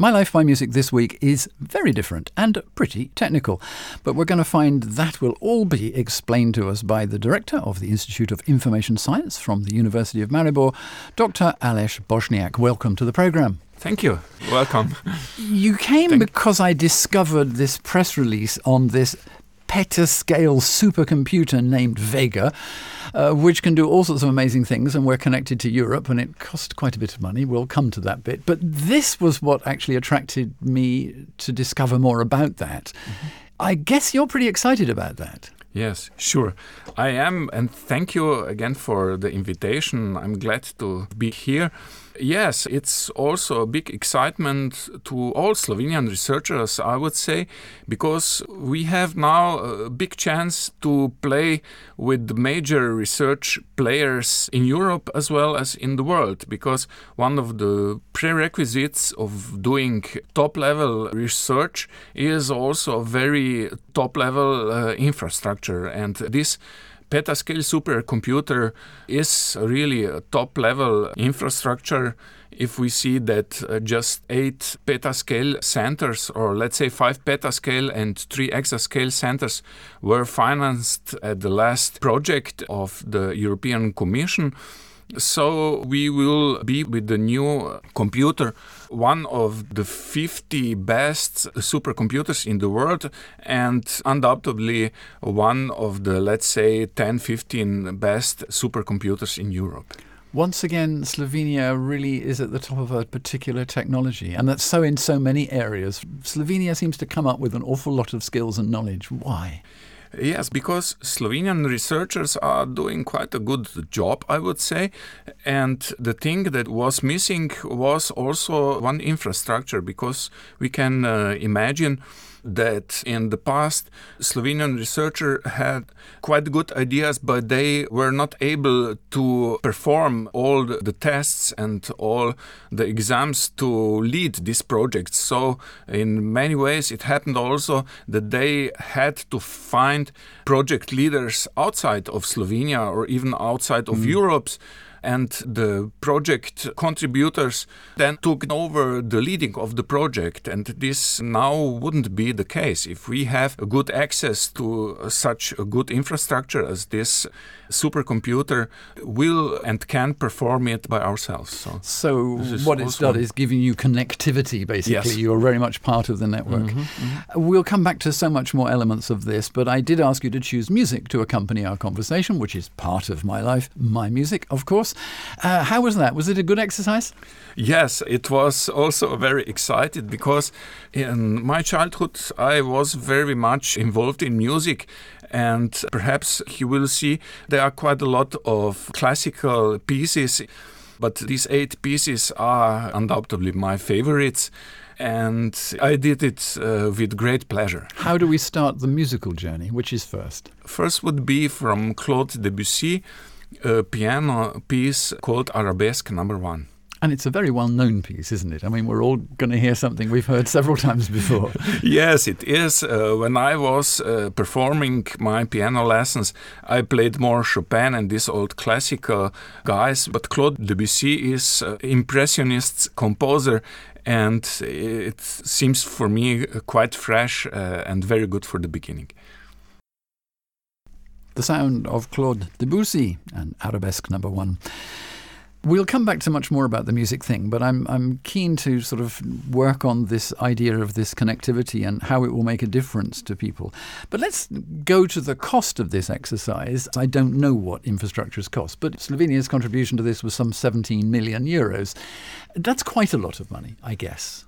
My Life, My Music this week is very different and pretty technical, but we're going to find that will all be explained to us by the director of the Institute of Information Science from the University of Maribor, Dr. Aleš Bošnjak. Welcome to the programme. Thank you. Welcome. You came Thank because I discovered this press release on this petascale supercomputer named Vega uh, which can do all sorts of amazing things. And we're connected to Europe, and it cost quite a bit of money. We'll come to that bit. But this was what actually attracted me to discover more about that. Mm-hmm. I guess you're pretty excited about that. Yes, sure. I am, and thank you again for the invitation. I'm glad to be here. Yes, it's also a big excitement to all Slovenian researchers, I would say, because we have now a big chance to play with major research players in Europe as well as in the world. Because one of the prerequisites of doing top level research is also a very top level uh, infrastructure, and this petascale supercomputer is really a top level infrastructure if we see that uh, just 8 petascale centers, or let's say 5 petascale and 3 exascale centers, were financed at the last project of the European Commission. So we will be with the new computer one of the 50 best supercomputers in the world and undoubtedly one of the let's say 10 15 best supercomputers in Europe. Once again, Slovenia really is at the top of a particular technology, and that's so in so many areas. Slovenia seems to come up with an awful lot of skills and knowledge. Why? Yes, because Slovenian researchers are doing quite a good job, I would say. And the thing that was missing was also one infrastructure, because we can uh, imagine that in the past Slovenian researcher had quite good ideas, but they were not able to perform all the tests and all the exams to lead these projects. So in many ways, it happened also that they had to find project leaders outside of Slovenia or even outside of mm. Europe's and the project contributors then took over the leading of the project. And this now wouldn't be the case. If we have good access to such a good infrastructure as this supercomputer will and can perform it by ourselves. So, so what it's done is giving you connectivity, basically. Yes. You're very much part of the network. Mm-hmm, mm-hmm. We'll come back to so much more elements of this, but I did ask you to choose music to accompany our conversation, which is part of my life, my music, of course. Uh, how was that? Was it a good exercise? Yes, it was also very excited because in my childhood I was very much involved in music and perhaps you will see there are quite a lot of classical pieces, but these eight pieces are undoubtedly my favorites. And I did it uh, with great pleasure. How do we start the musical journey? Which is first? First would be from Claude Debussy, a piano piece called Arabesque Number One. And it's a very well known piece, isn't it? I mean, we're all going to hear something we've heard several times before. yes, it is. Uh, when I was uh, performing my piano lessons, I played more Chopin and these old classical guys, but Claude Debussy is uh, impressionist composer and it seems for me quite fresh uh, and very good for the beginning. The sound of Claude Debussy and Arabesque number one. We'll come back to much more about the music thing, but I'm I'm keen to sort of work on this idea of this connectivity and how it will make a difference to people. But let's go to the cost of this exercise. I don't know what infrastructures cost, but Slovenia's contribution to this was some 17 million euros. That's quite a lot of money, I guess.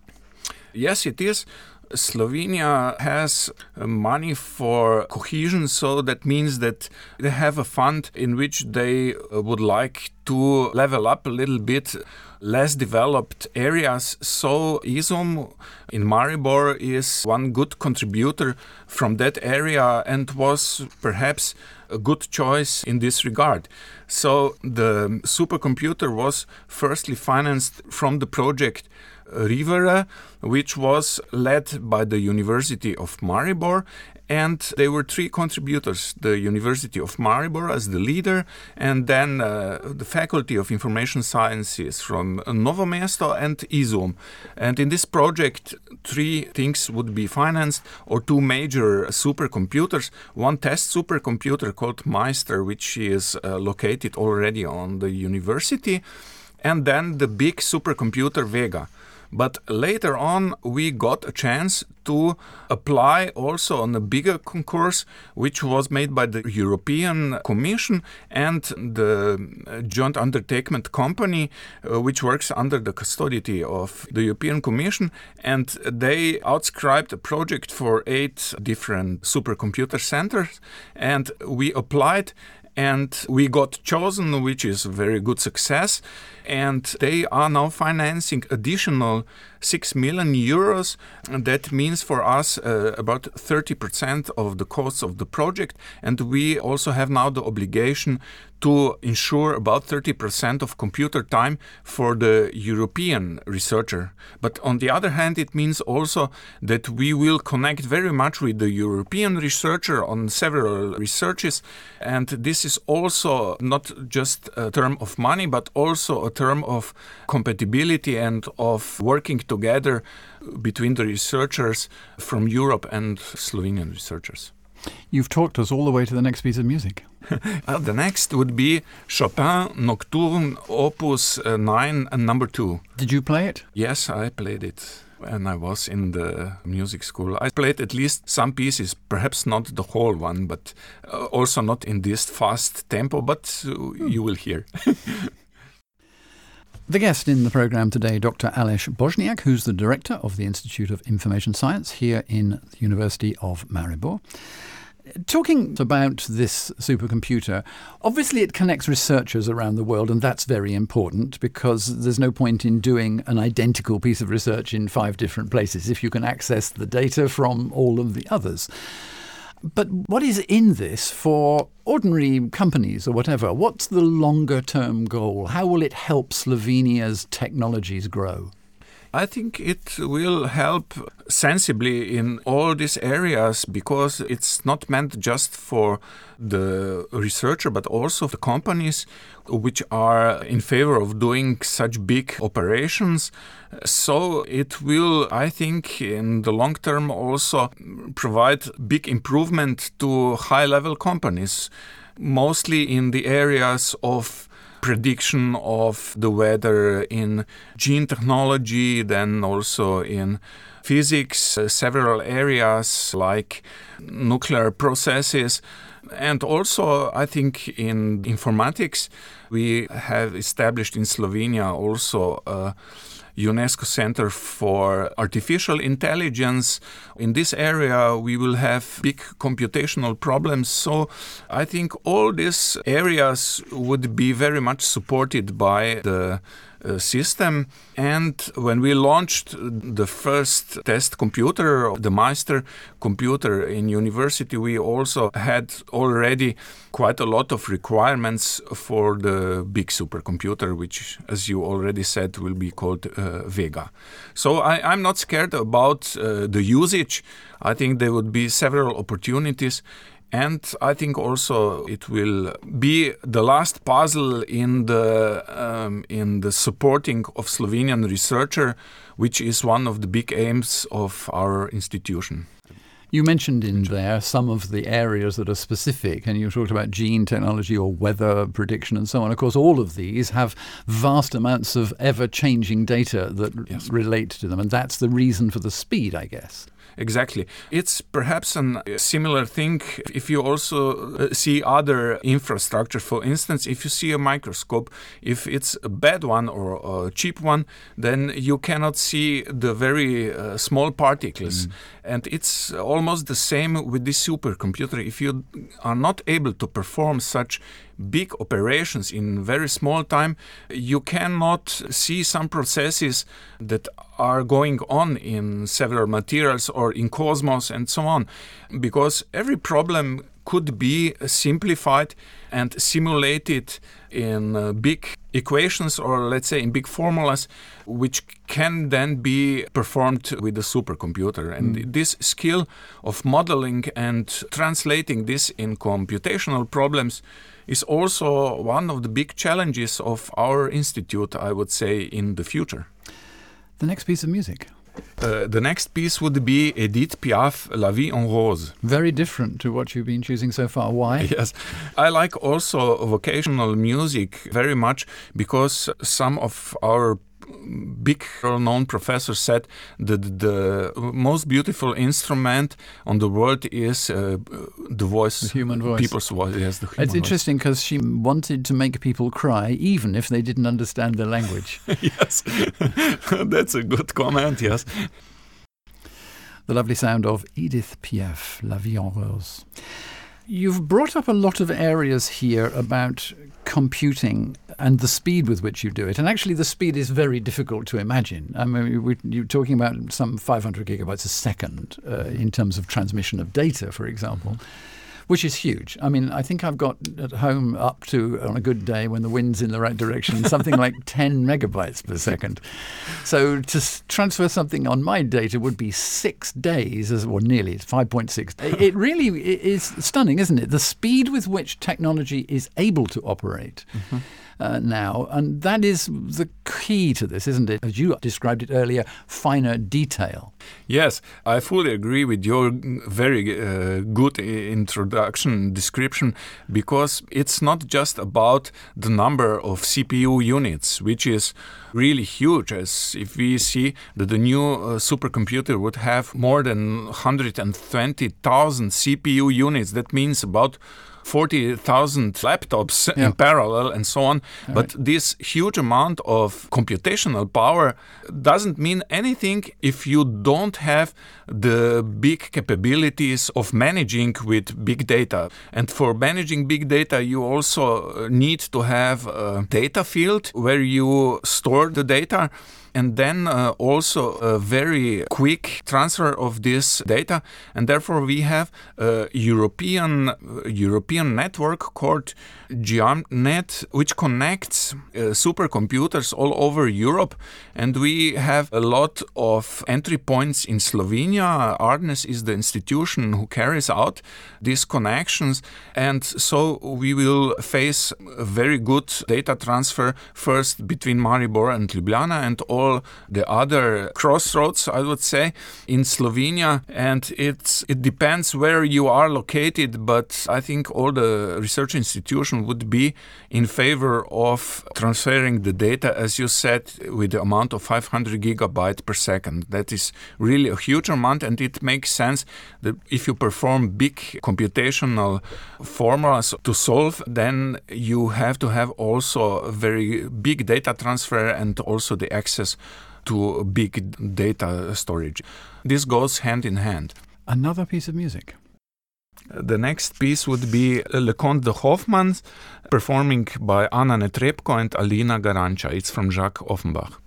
Yes, it is. Slovenia has uh, money for cohesion, so that means that they have a fund in which they uh, would like to level up a little bit less developed areas. So IZUM in Maribor is one good contributor from that area and was perhaps a good choice in this regard. So the supercomputer was firstly financed from the project Rivera, which was led by the University of Maribor and there were three contributors the University of Maribor as the leader, and then uh, the Faculty of Information Sciences from Novo Mesto and IZUM. And in this project, three things would be financed, or two major supercomputers. One test supercomputer called Maister, which is uh, located already on the university, and then the big supercomputer Vega. But later on, we got a chance to apply also on a bigger concourse, which was made by the European Commission and the joint undertaking company, uh, which works under the custody of the European Commission. And they outscribed a project for eight different supercomputer centers. And we applied and we got chosen, which is a very good success. And they are now financing additional 6 million euros. That means for us uh, about 30% of the costs of the project. And we also have now the obligation to ensure about 30% of computer time for the European researcher. But on the other hand, it means also that we will connect very much with the European researcher on several researches. And this is also not just a term of money, but also a term of compatibility and of working together between the researchers from Europe and Slovenian researchers. You've talked us all the way to the next piece of music. well, the next would be Chopin Nocturne Opus uh, 9 and number 2. Did you play it? Yes, I played it when I was in the music school. I played at least some pieces, perhaps not the whole one, but uh, also not in this fast tempo, but uh, you will hear. The guest in the programme today, Dr. Aleš Bošnjak, who's the director of the Institute of Information Science here in the University of Maribor. Talking about this supercomputer, obviously it connects researchers around the world, and that's very important because there's no point in doing an identical piece of research in five different places if you can access the data from all of the others. But what is in this for ordinary companies or whatever? What's the longer term goal? How will it help Slovenia's technologies grow? I think it will help sensibly in all these areas because it's not meant just for the researcher but also the companies which are in favor of doing such big operations. So it will, I think, in the long term also provide big improvement to high level companies, mostly in the areas of prediction of the weather in gene technology, then also in physics, uh, several areas like nuclear processes. And also, I think in informatics, we have established in Slovenia also UNESCO Center for Artificial Intelligence. In this area, we will have big computational problems. So I think all these areas would be very much supported by the system. And when we launched the first test computer, the Maister computer in university, we also had already quite a lot of requirements for the big supercomputer, which, as you already said, will be called uh, Vega. So I, am not scared about uh, the usage. I think there would be several opportunities and I think also it will be the last puzzle in the um, in the supporting of Slovenian researcher, which is one of the big aims of our institution. You mentioned in there some of the areas that are specific, and you talked about gene technology or weather prediction and so on. Of course, all of these have vast amounts of ever changing data that yes. relate to them, and that's the reason for the speed, I guess. Exactly. It's perhaps a similar thing if you also uh, see other infrastructure. For instance, if you see a microscope, if it's a bad one or a cheap one, then you cannot see the very uh, small particles. Mm. And it's almost the same with this supercomputer. If you are not able to perform such big operations in very small time, you cannot see some processes that are going on in several materials or in cosmos and so on. Because every problem could be simplified and simulated in big equations or let's say in big formulas which can then be performed with a supercomputer and Mm. this skill of modeling and translating this in computational problems is also one of the big challenges of our institute i would say in the future The next piece of music. uh, the next piece would be Edith Piaf, La Vie en Rose. Very different to what you've been choosing so far. Why? Yes, I like also vocational music very much because some of our big known professor said that the most beautiful instrument on the world is uh, the voice, The human voice. people's voice. Yes, the human It's interesting because she wanted to make people cry even if they didn't understand the language. yes, that's a good comment. Yes. the lovely sound of Edith Piaf, La Vie en Rose. You've brought up a lot of areas here about computing and the speed with which you do it. And actually, the speed is very difficult to imagine. I mean, you're talking about some 500 gigabytes a second uh, in terms of transmission of data, for example. Which is huge. I mean, I think I've got at home up to, on a good day when the wind's in the right direction, something like 10 megabytes per second. So to s- transfer something on my data would be six days, as or nearly it's 5.6. It- It really is stunning, isn't it? The speed with which technology is able to operate. Mm-hmm. Uh, now, and that is the key to this, isn't it? As you described it earlier, finer detail. Yes, I fully agree with your very uh, good introduction description because it's not just about the number of CPU units, which is really huge. As if we see that the new uh, supercomputer would have more than 120,000 CPU units, that means about 40,000 laptops Yeah. in parallel and so on. All but this huge amount of computational power doesn't mean anything if you don't have the big capabilities of managing with big data. And for managing big data, you also need to have a data field where you store the data and then uh, also a very quick transfer of this data. And therefore we have a european european network called GÉANT which connects uh, supercomputers all over Europe. And we have a lot of entry points in Slovenia. Arnes is the institution who carries out these connections. And so we will face a very good data transfer first between Maribor and Ljubljana and all the other crossroads I would say in Slovenia. And it's it depends where you are located but I think all the research institution would be in favor of transferring the data as you said with the amount of 500 gigabyte per second. That is really a huge amount and it makes sense that if you perform big computational formulas to solve then you have to have also very big data transfer and also the access to big data storage this goes hand in hand Another piece of music. the next piece would be Le Conte de Hoffmann, performing by Anna Netrebko and Elīna Garanča. It's from Jacques Offenbach.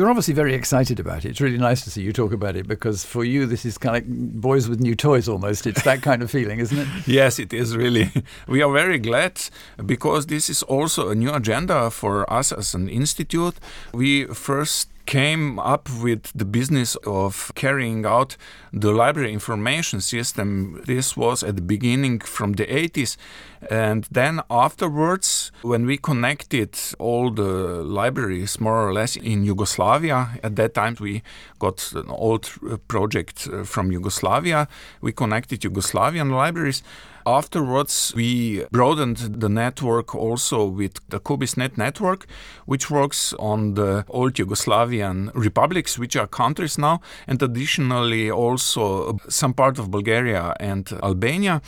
You're obviously very excited about it. It's really nice to see you talk about it because for you, this is kind of like boys with new toys almost. It's that kind of feeling, isn't it? Yes, it is really. We are very glad because this is also a new agenda for us as an institute. We first came up with the business of carrying out the library information system. This was at the beginning from the 80s. And then afterwards, when we connected all the libraries more or less in Yugoslavia, at that time we got an old uh, project uh, from Yugoslavia, we connected Yugoslavian libraries. Afterwards, we broadened the network also with the COBISS.net network, which works on the old Yugoslavian republics, which are countries now, and additionally also some part of Bulgaria and Albania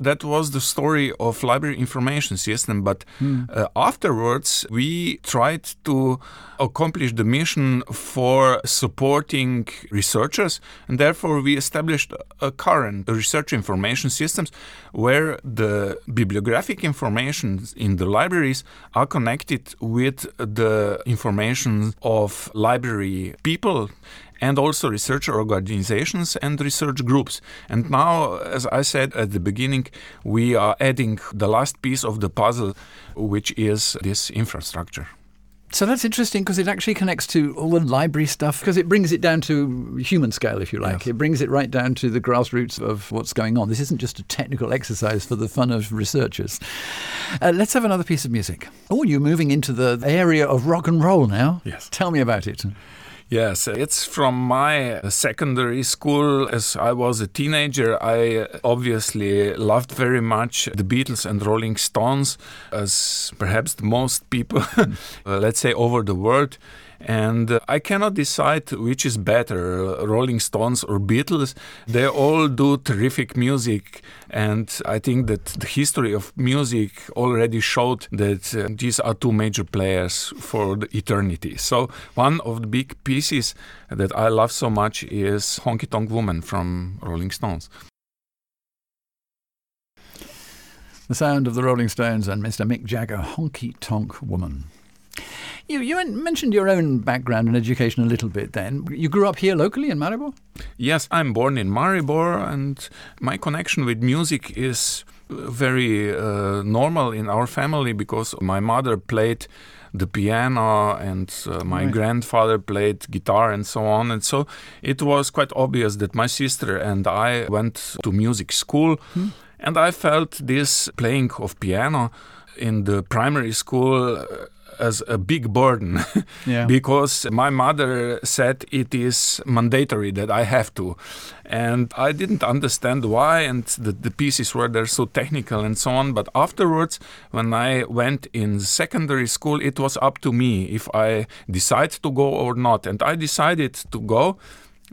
that was the story of library information system but uh, afterwards we tried to accomplish the mission for supporting researchers and therefore we established a current research information systems where the bibliographic information in the libraries are connected with the information of library people and also research organizations and research groups. And now, as I said at the beginning, we are adding the last piece of the puzzle, which is this infrastructure. So that's interesting because it actually connects to all the library stuff because it brings it down to human scale, if you like. Yes. It brings it right down to the grassroots of what's going on. This isn't just a technical exercise for the fun of researchers. Uh, let's have another piece of music. Oh, you're moving into the area of rock and roll now. Yes. Tell me about it. Yes, it's from my secondary school. As I was a teenager, I obviously loved very much the Beatles and Rolling Stones, as perhaps most people, let's say, over the world. And I cannot decide which is better, Rolling Stones or Beatles. They all do terrific music. And I think that the history of music already showed that uh, these are two major players for the eternity. So, one of the big pieces that I love so much is Honky Tonk Woman from Rolling Stones. The sound of the Rolling Stones and Mr. Mick Jagger, Honky Tonk Woman. You, you mentioned your own background and education a little bit then. You grew up here locally in Maribor? Yes, I'm born in Maribor, and my connection with music is very uh, normal in our family because my mother played the piano and uh, my right. grandfather played guitar and so on. And so it was quite obvious that my sister and I went to music school. Hmm. And I felt this playing of piano in the primary school uh, as a big burden yeah. because my mother said it is mandatory that I have to. And I didn't understand why, and the, the pieces were there so technical and so on. But afterwards, when I went in secondary school, it was up to me if I decide to go or not. And I decided to go.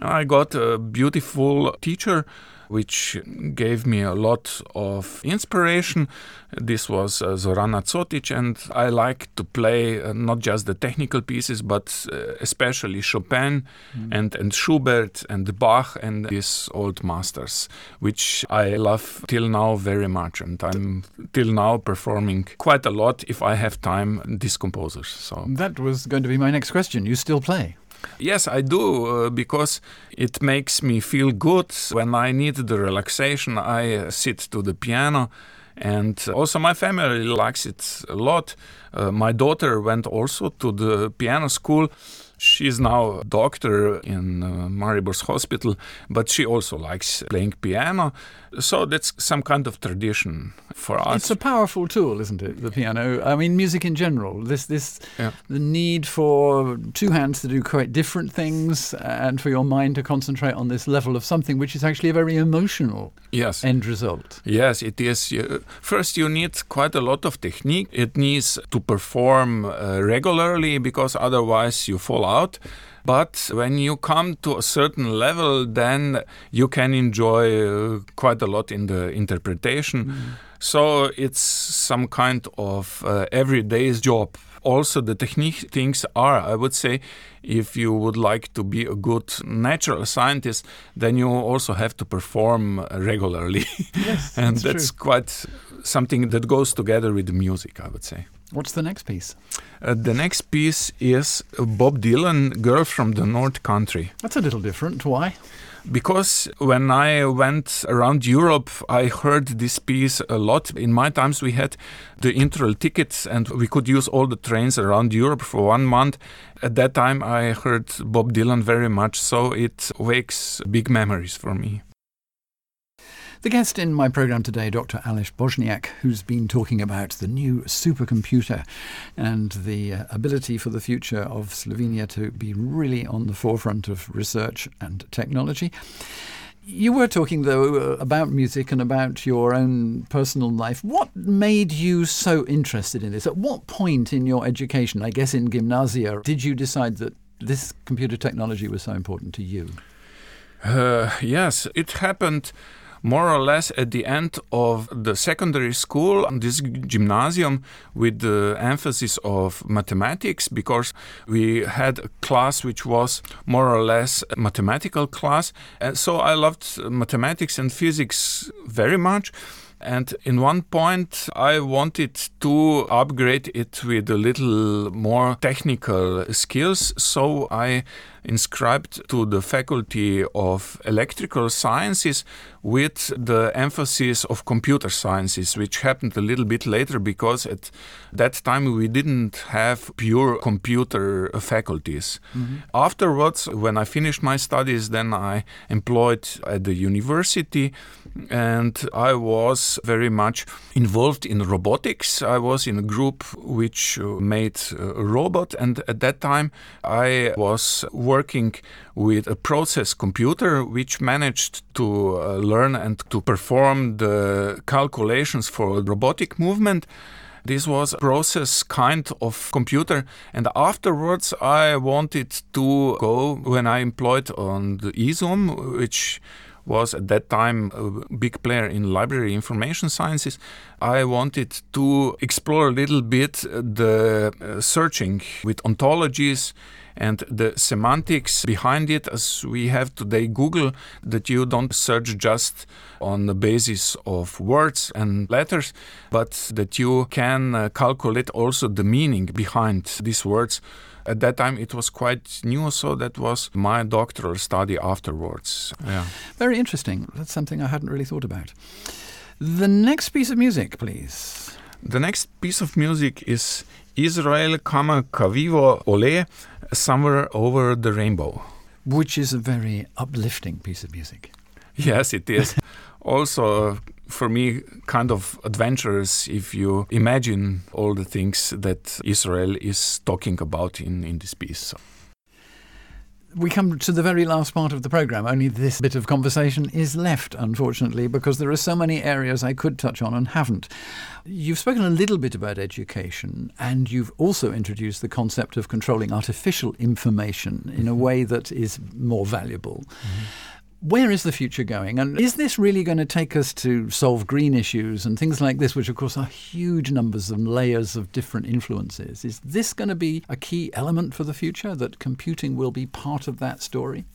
I got a beautiful teacher which gave me a lot of inspiration. This was uh, Zorana Cotic, and I like to play uh, not just the technical pieces, but uh, especially Chopin mm. and, and Schubert and Bach and these old masters, which I love till now very much. And I'm till now performing quite a lot if I have time, these composers. So that was going to be my next question. You still play? Yes, I do, uh, because it makes me feel good. When I need the relaxation, I uh, sit to the piano. And also, my family likes it a lot. Uh, my daughter went also to the piano school. She's now a doctor in uh, Maribor's hospital, but she also likes playing piano. So that's some kind of tradition for us. It's a powerful tool, isn't it? The piano. I mean, music in general. This, this, yeah. the need for two hands to do quite different things, and for your mind to concentrate on this level of something which is actually a very emotional yes. end result. Yes, it is. First, you need quite a lot of technique. It needs to perform uh, regularly because otherwise you fall out. But when you come to a certain level, then you can enjoy uh, quite a lot in the interpretation. Mm. So it's some kind of uh, everyday's job. Also, the technique things are, I would say, if you would like to be a good natural scientist, then you also have to perform regularly. Yes, and that's, that's quite something that goes together with the music, I would say. What's the next piece? Uh, the next piece is Bob Dylan, Girl from the North Country. That's a little different. Why? Because when I went around Europe, I heard this piece a lot. In my times, we had the Interrail tickets and we could use all the trains around Europe for one month. At that time, I heard Bob Dylan very much, so it wakes big memories for me. The guest in my program today, Dr. Aleš Bošnjak, who's been talking about the new supercomputer and the uh, ability for the future of Slovenia to be really on the forefront of research and technology. You were talking, though, uh, about music and about your own personal life. What made you so interested in this? At what point in your education, I guess in gymnasia, did you decide that this computer technology was so important to you? Uh, yes, it happened more or less at the end of the secondary school, this gymnasium with the emphasis of mathematics, because we had a class which was more or less a mathematical class. And so I loved mathematics and physics very much. And in one point, I wanted to upgrade it with a little more technical skills. So I inscribed to the Faculty of Electrical Sciences with the emphasis of computer sciences, which happened a little bit later because at that time we didn't have pure computer faculties. Mm-hmm. Afterwards, when I finished my studies, then I employed at the university and I was very much involved in robotics. I was in a group which made a robot, and at that time I was working with a process computer which managed to uh, learn and to perform the calculations for robotic movement. This was a process kind of computer, and afterwards I wanted to go when I employed on the IZUM, which was at that time a big player in library information sciences. I wanted to explore a little bit the uh, searching with ontologies and the semantics behind it as we have today Google that you don't search just on the basis of words and letters but that you can uh, calculate also the meaning behind these words. At that time it was quite new so that was my doctoral study afterwards. Yeah. Very interesting. That's something i hadn't really thought about. The next piece of music please. The next piece of music is Israel Kamakawiwoʻole Somewhere Over the Rainbow. Which is a very uplifting piece of music. Yes, it is. also, uh, for me, kind of adventurous if you imagine all the things that Israel is talking about in, in this piece we come to the very last part of the programme. Only this bit of conversation is left, unfortunately, because there are so many areas I could touch on and haven't. You've spoken a little bit about education, and you've also introduced the concept of controlling artificial information in a mm-hmm. way that is more valuable. Mm-hmm where is the future going? And is this really going to take us to solve green issues and things like this, which of course are huge numbers and layers of different influences? Is this going to be a key element for the future, that computing will be part of that story?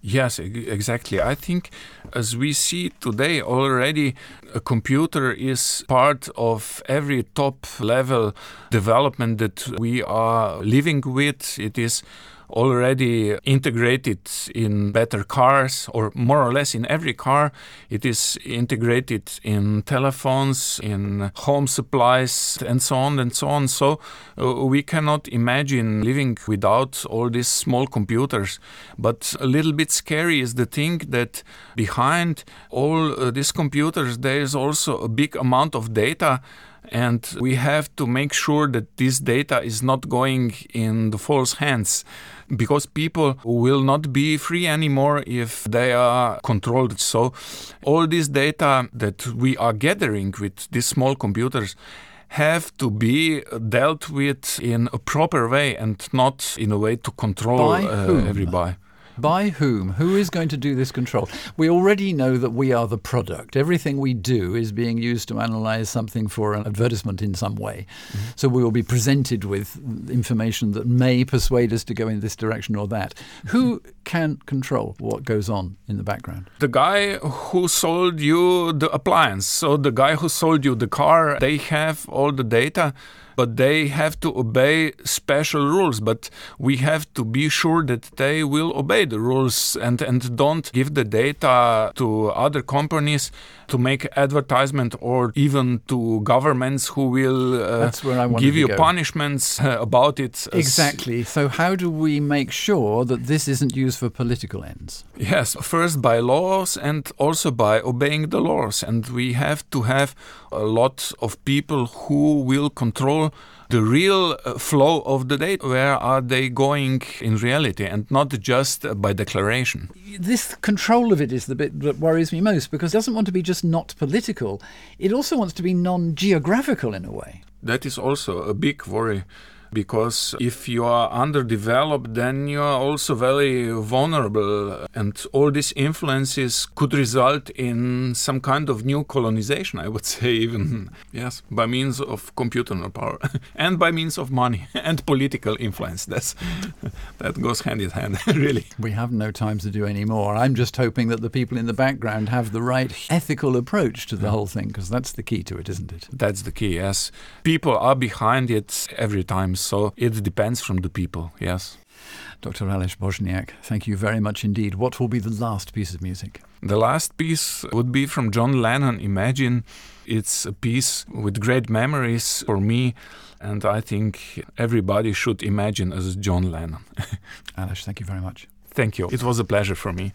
Yes, exactly. I think as we see today already, a computer is part of every top level development that we are living with. It is already integrated in better cars, or more or less in every car. It is integrated in telephones, in home supplies, and so on and so on. So uh, we cannot imagine living without all these small computers. But a little bit scary is the thing that behind all uh, these computers, there is also a big amount of data and we have to make sure that this data is not going in the false hands because people will not be free anymore if they are controlled. So, all this data that we are gathering with these small computers have to be dealt with in a proper way and not in a way to control uh, everybody. By whom? Who is going to do this control? We already know that we are the product. Everything we do is being used to analyze something for an advertisement in some way. Mm-hmm. So we will be presented with information that may persuade us to go in this direction or that. Who can control what goes on in the background? The guy who sold you the appliance. So the guy who sold you the car, they have all the data but they have to obey special rules. But we have to be sure that they will obey the rules and, and don't give the data to other companies to make advertisement or even to governments who will uh, give you go. punishments uh, about it. Exactly. So, how do we make sure that this isn't used for political ends? Yes, first by laws and also by obeying the laws. And we have to have a lot of people who will control the real uh, flow of the data. Where are they going in reality and not just by declaration? This control of it is the bit that worries me most because it doesn't want to be just not political, it also wants to be non geographical in a way. That is also a big worry because if you are underdeveloped, then you are also very vulnerable, and all these influences could result in some kind of new colonization. I would say, even yes, by means of computer power and by means of money and political influence. That's that goes hand in hand, really. We have no time to do any more. I'm just hoping that the people in the background have the right ethical approach to the mm. whole thing, because that's the key to it, isn't it? That's the key. Yes, people are behind it every time so it depends from the people, yes. Dr. Aleš Bošnjak, thank you very much indeed. What will be the last piece of music? The last piece would be from John Lennon, Imagine. It's a piece with great memories for me, and I think everybody should imagine as John Lennon. Aleš, thank you very much. Thank you. It was a pleasure for me.